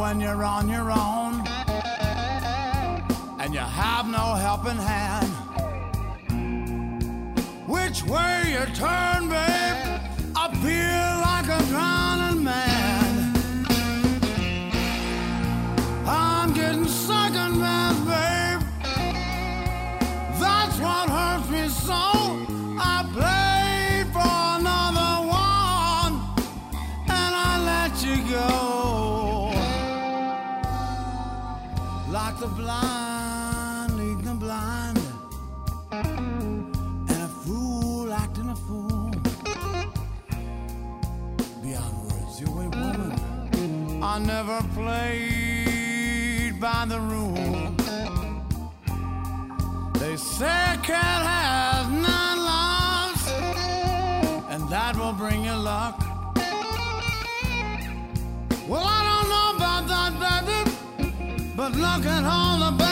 when you're on your own and you have no helping hand. Which way you turn, babe, appears. The blind leading the blind, and a fool acting a fool. Beyond words, you're a woman. I never played by the rule. They say cat has nine lives, and that will bring you luck. Well, I baby, but look all the bad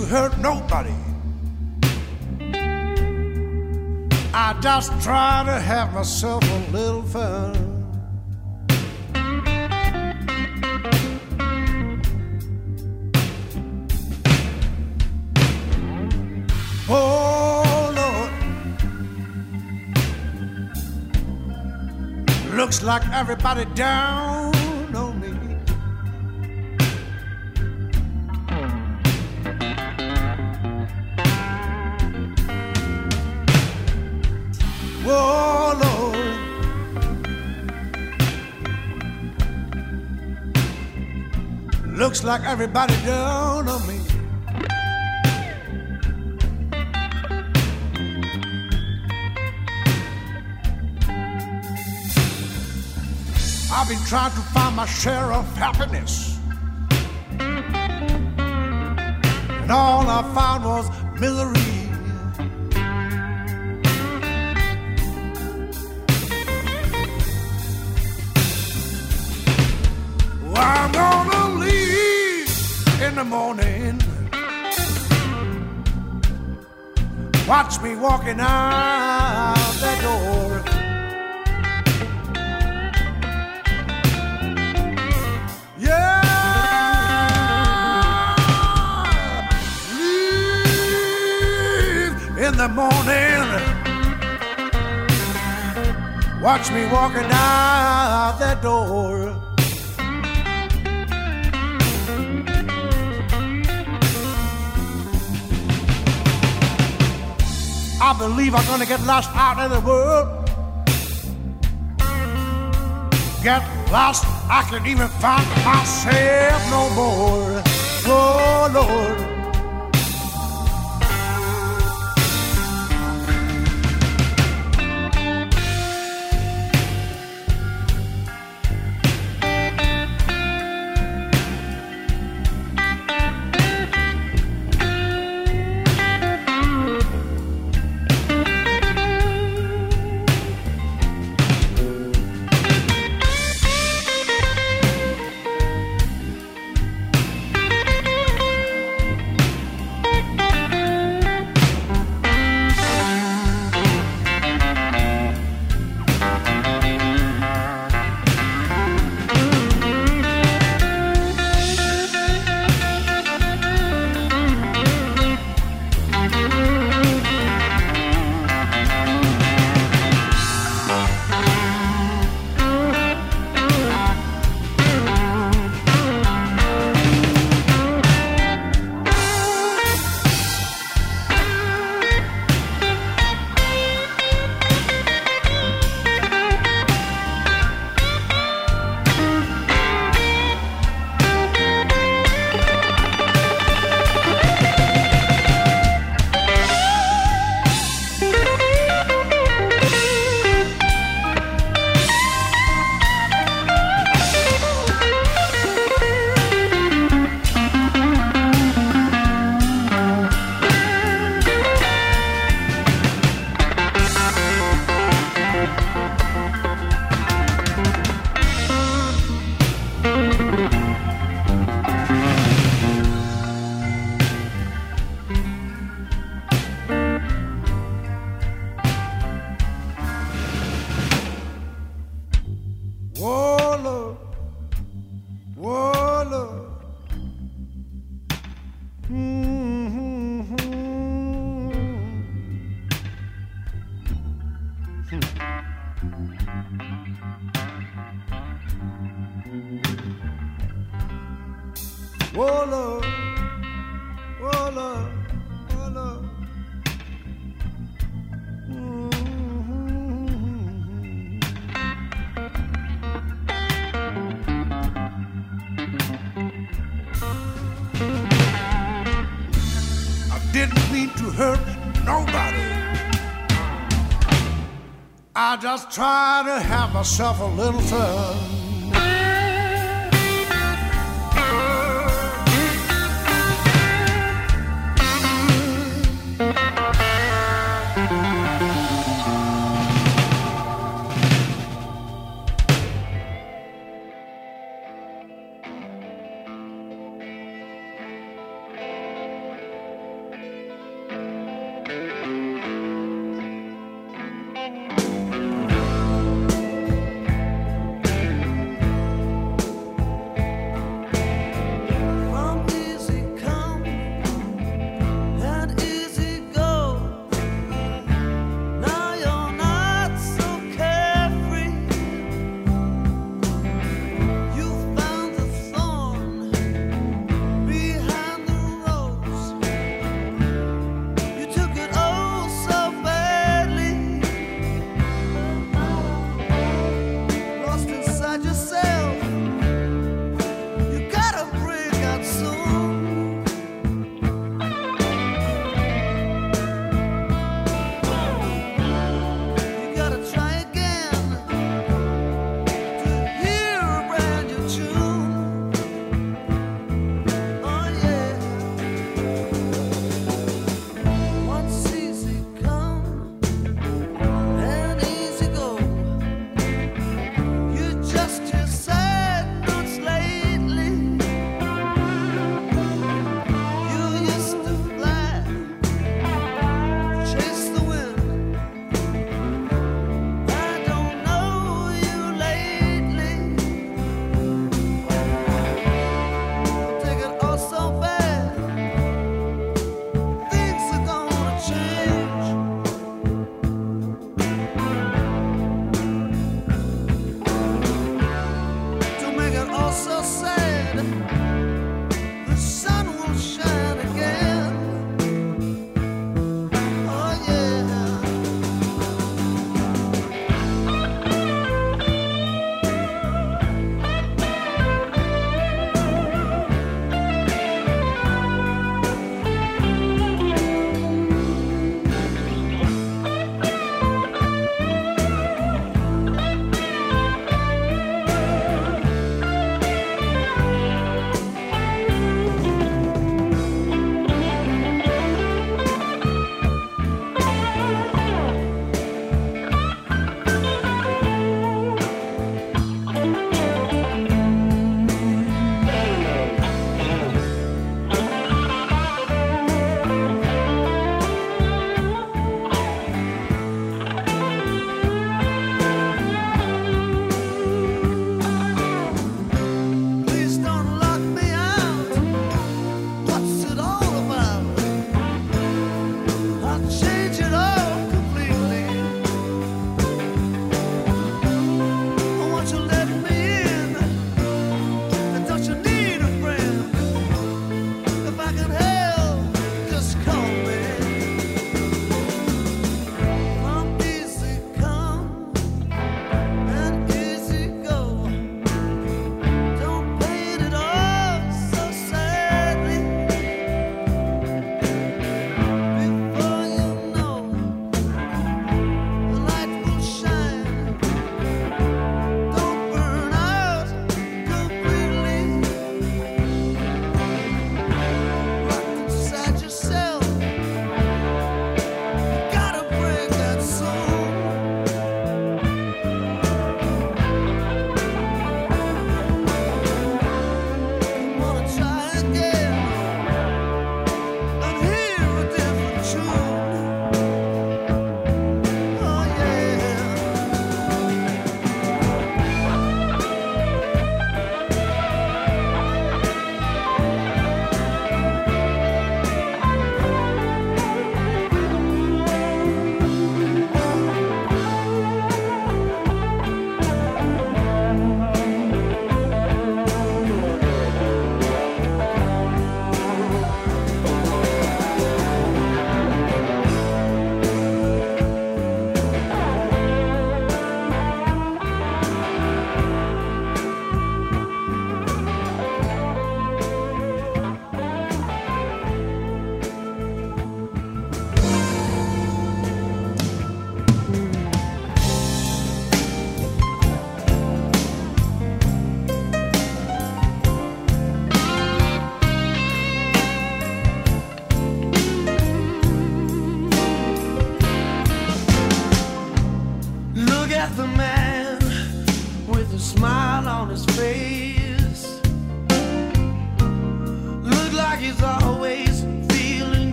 to hurt nobody. I just try to have myself a little fun. Oh Lord, looks like everybody down like everybody down on me. I've been trying to find my share of happiness. And and all I found was misery. Watch me walking out that door. Yeah, leave in the morning. Watch me walking out that door. I believe I'm gonna get lost out in the world. Get lost, I can't even find myself no more. Oh Lord. Myself a little fun.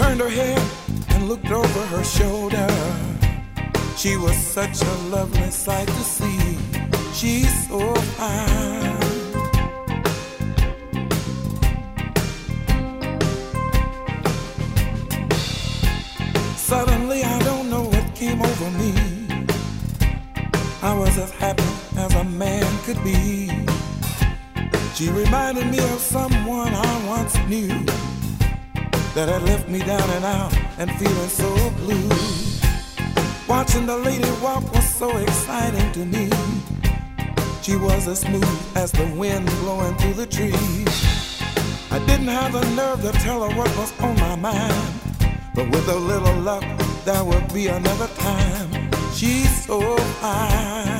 Turned her head and looked over her shoulder. She was such a lovely sight to see. She's so fine. That had left me down and out and feeling so blue. Watching the lady walk was so exciting to me. She was as smooth as the wind blowing through the trees. I didn't have the nerve to tell her what was on my mind. But with a little luck, there would be another time. She's so fine.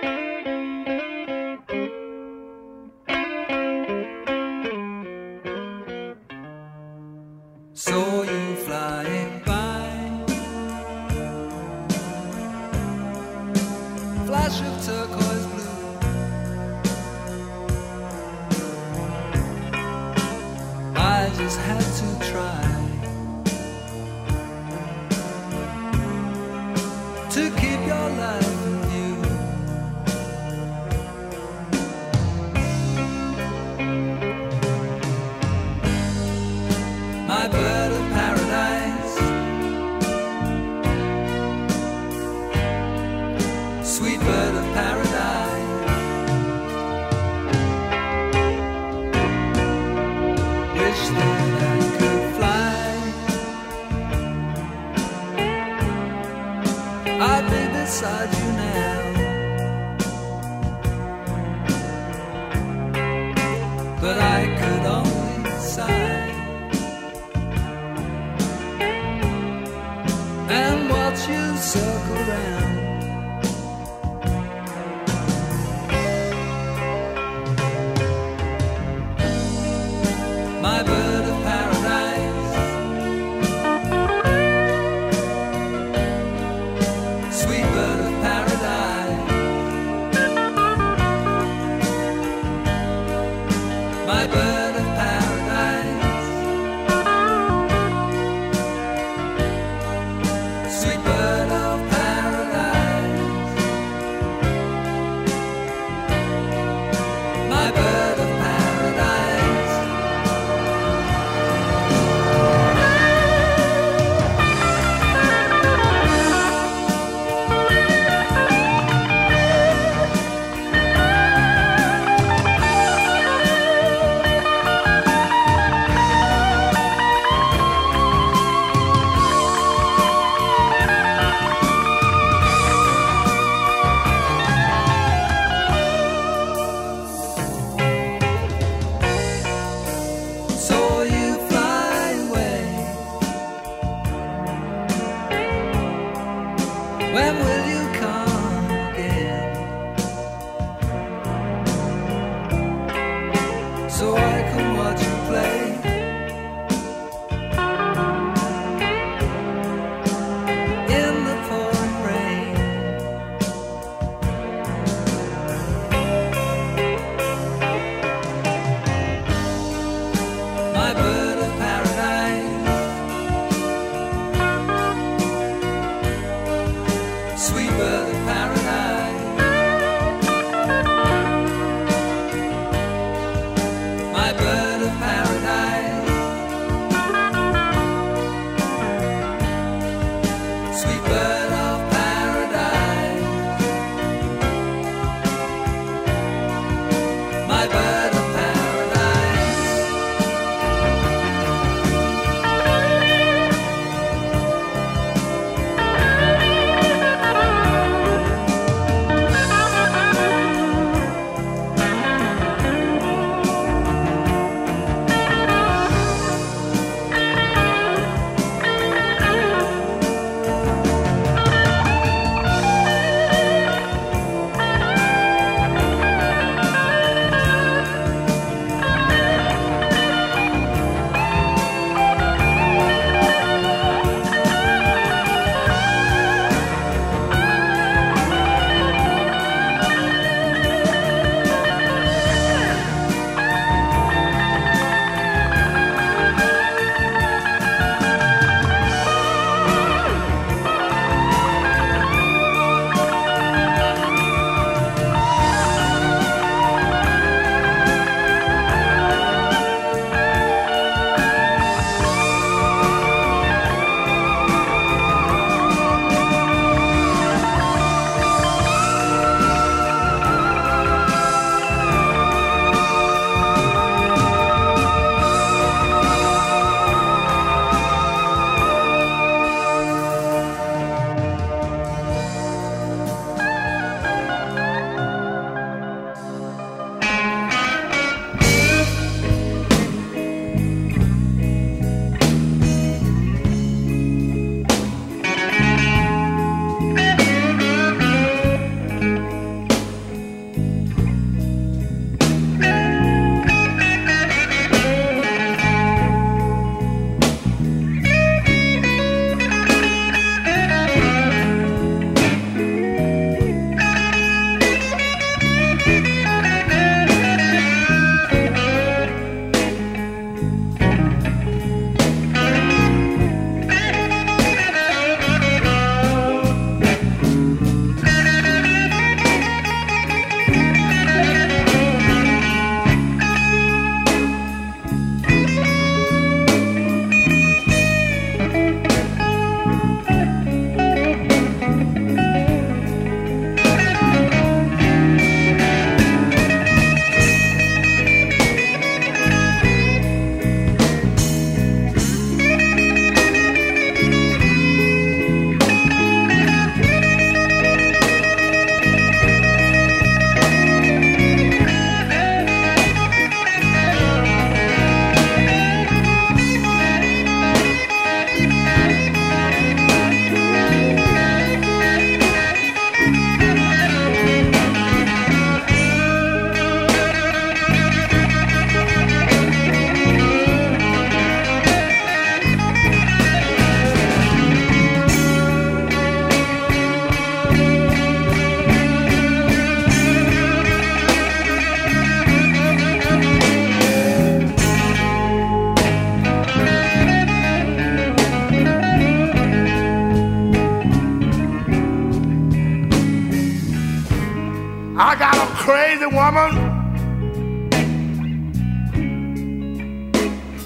Crazy woman.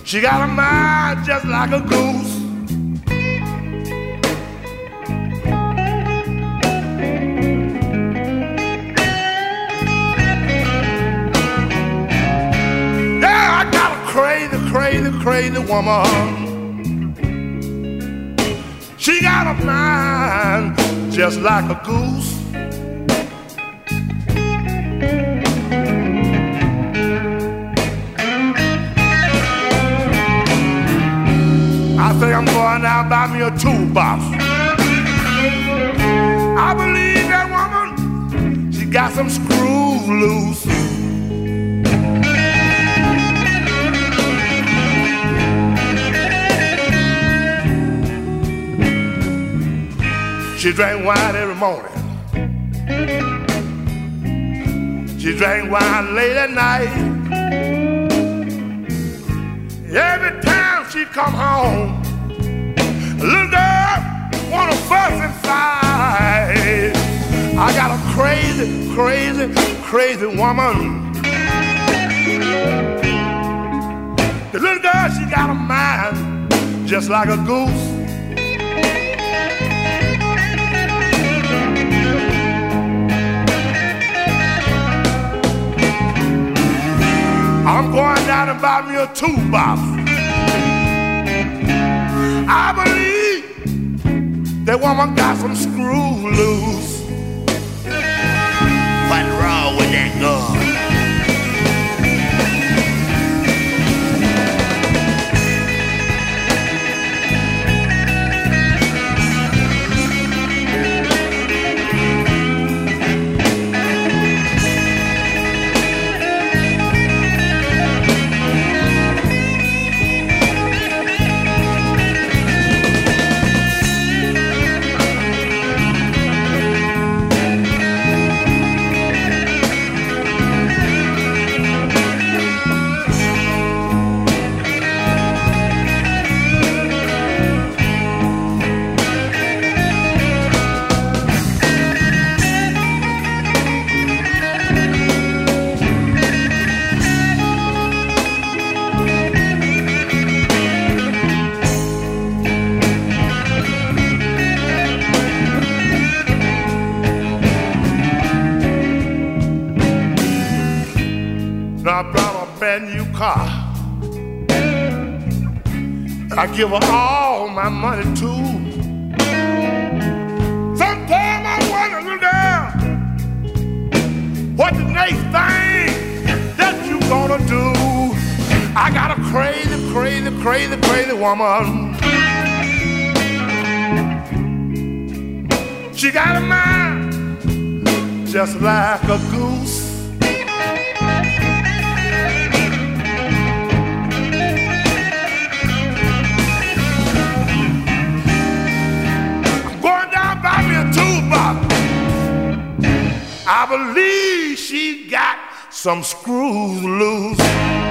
She got a mind just like a goose. Yeah, I got a crazy, crazy, crazy woman. She got a mind just like a goose. Some screws loose. She drank wine every morning. She drank wine late at night. Every time she come home, little girl wanna fuss fight. I got a crazy, crazy, crazy woman. The little girl, she got a mind just like a goose. I'm going down and buy me a toolbox. I believe that woman got some screws loose. What's wrong with that girl? Car. I give her all my money too. Sometimes I wonder, girl, what the next thing that you gonna do? I got a crazy, crazy, crazy, crazy woman. She got a mind just like a goose. I believe she got some screws loose.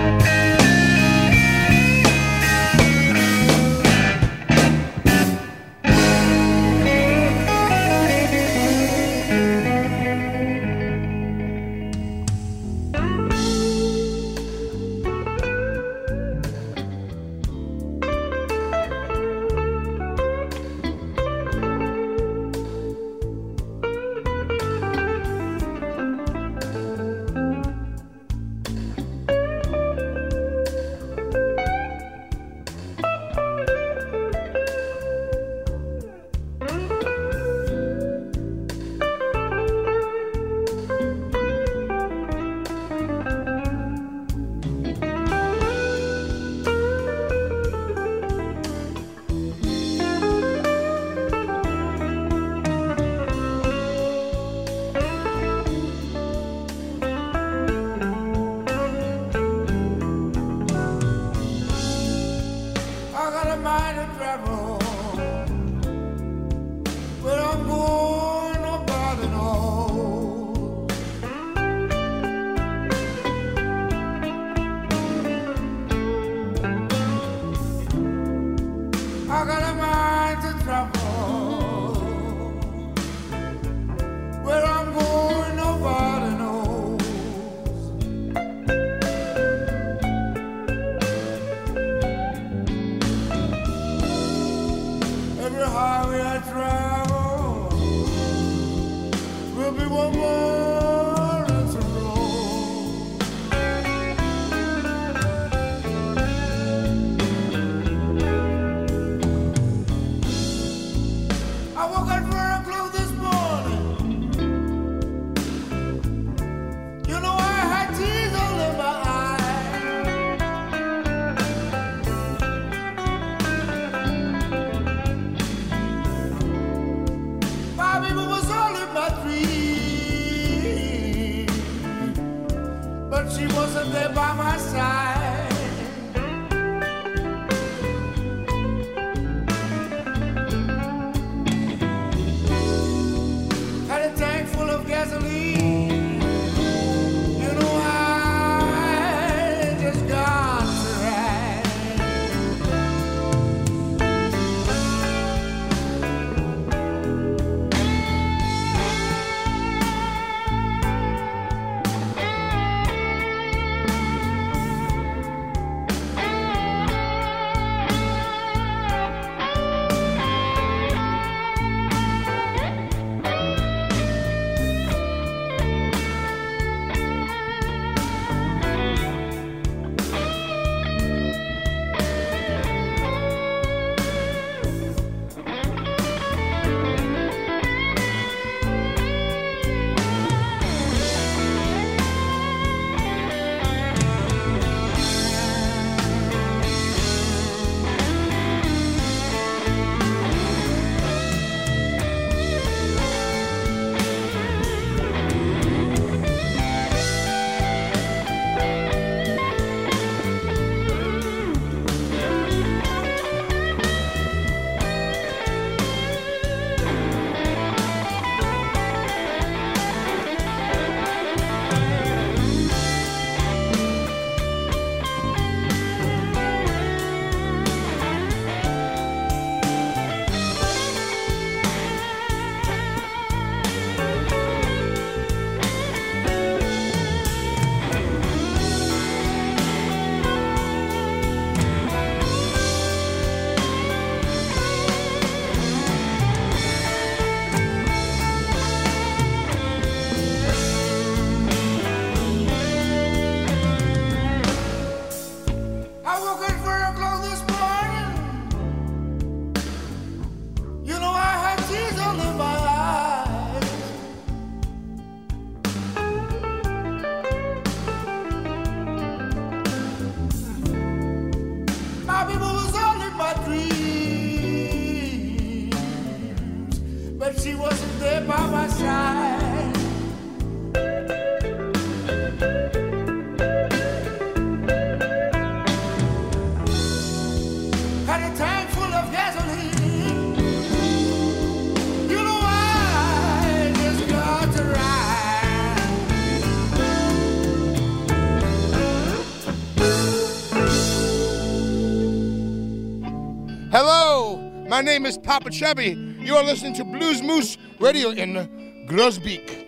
My name is Popa Chubby. You are listening to Blues Moose Radio in Groesbeek.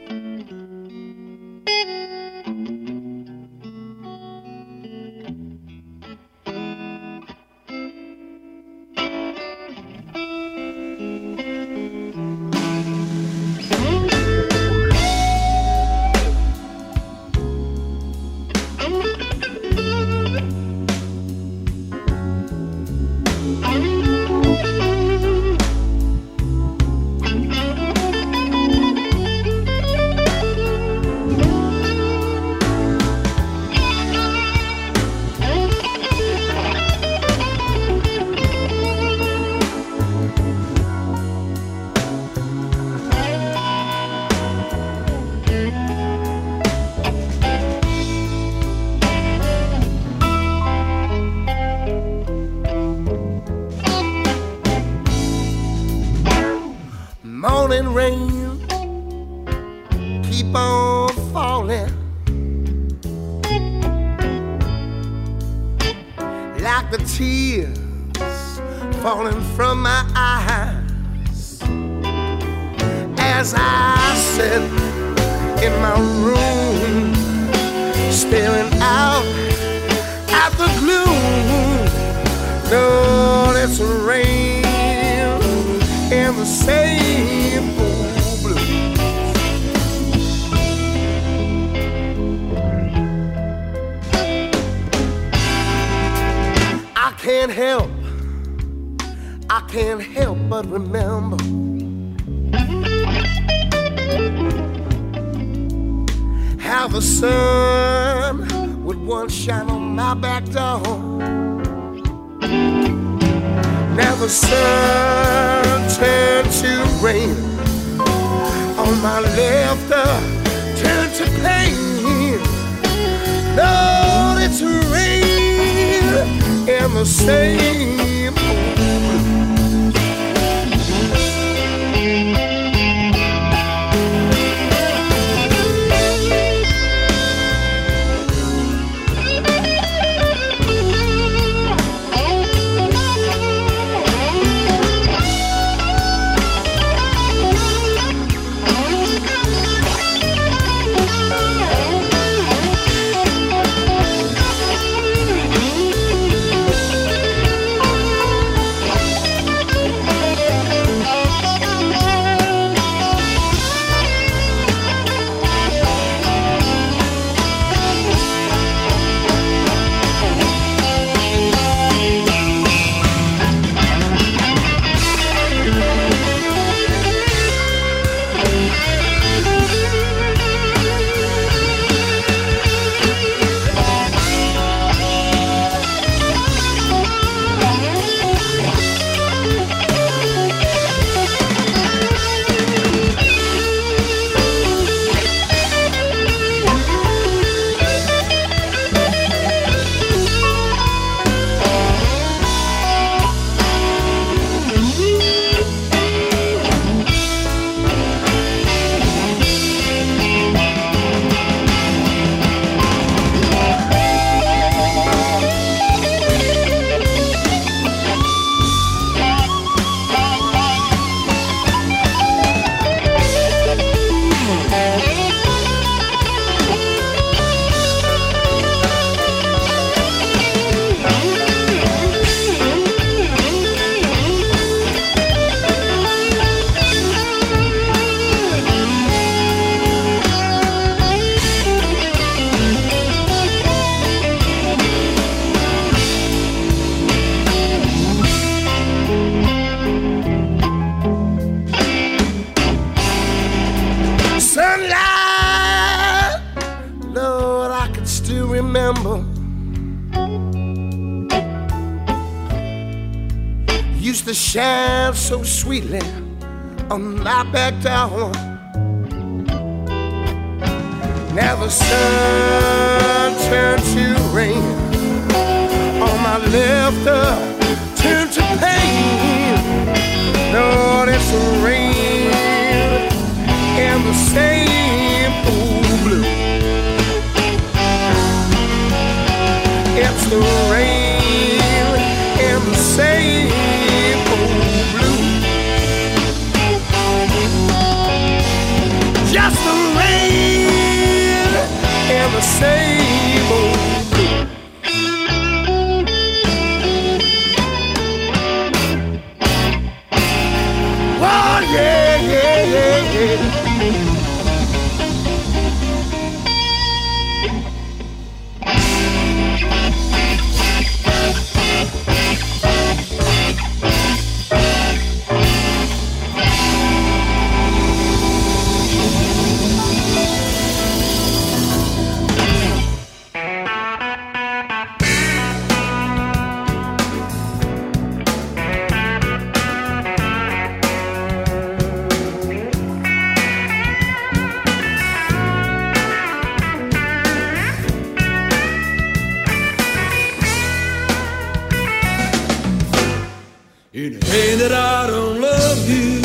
So sweetly on my back door. Now the sun turned to rain on my left, uh, turned to pain. Lord, it's the rain in the same old blue. It's the rain in It ain't that I don't love you.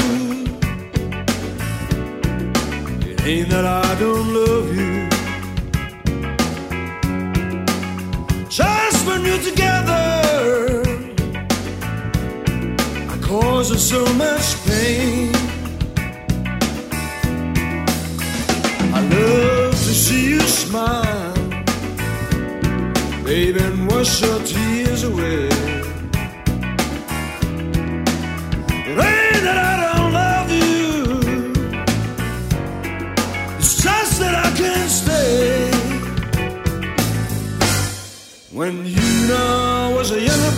It ain't that I don't love you. Just when you're together, I cause us so much pain. I love to see you smile, baby, and wash your tears away.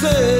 stay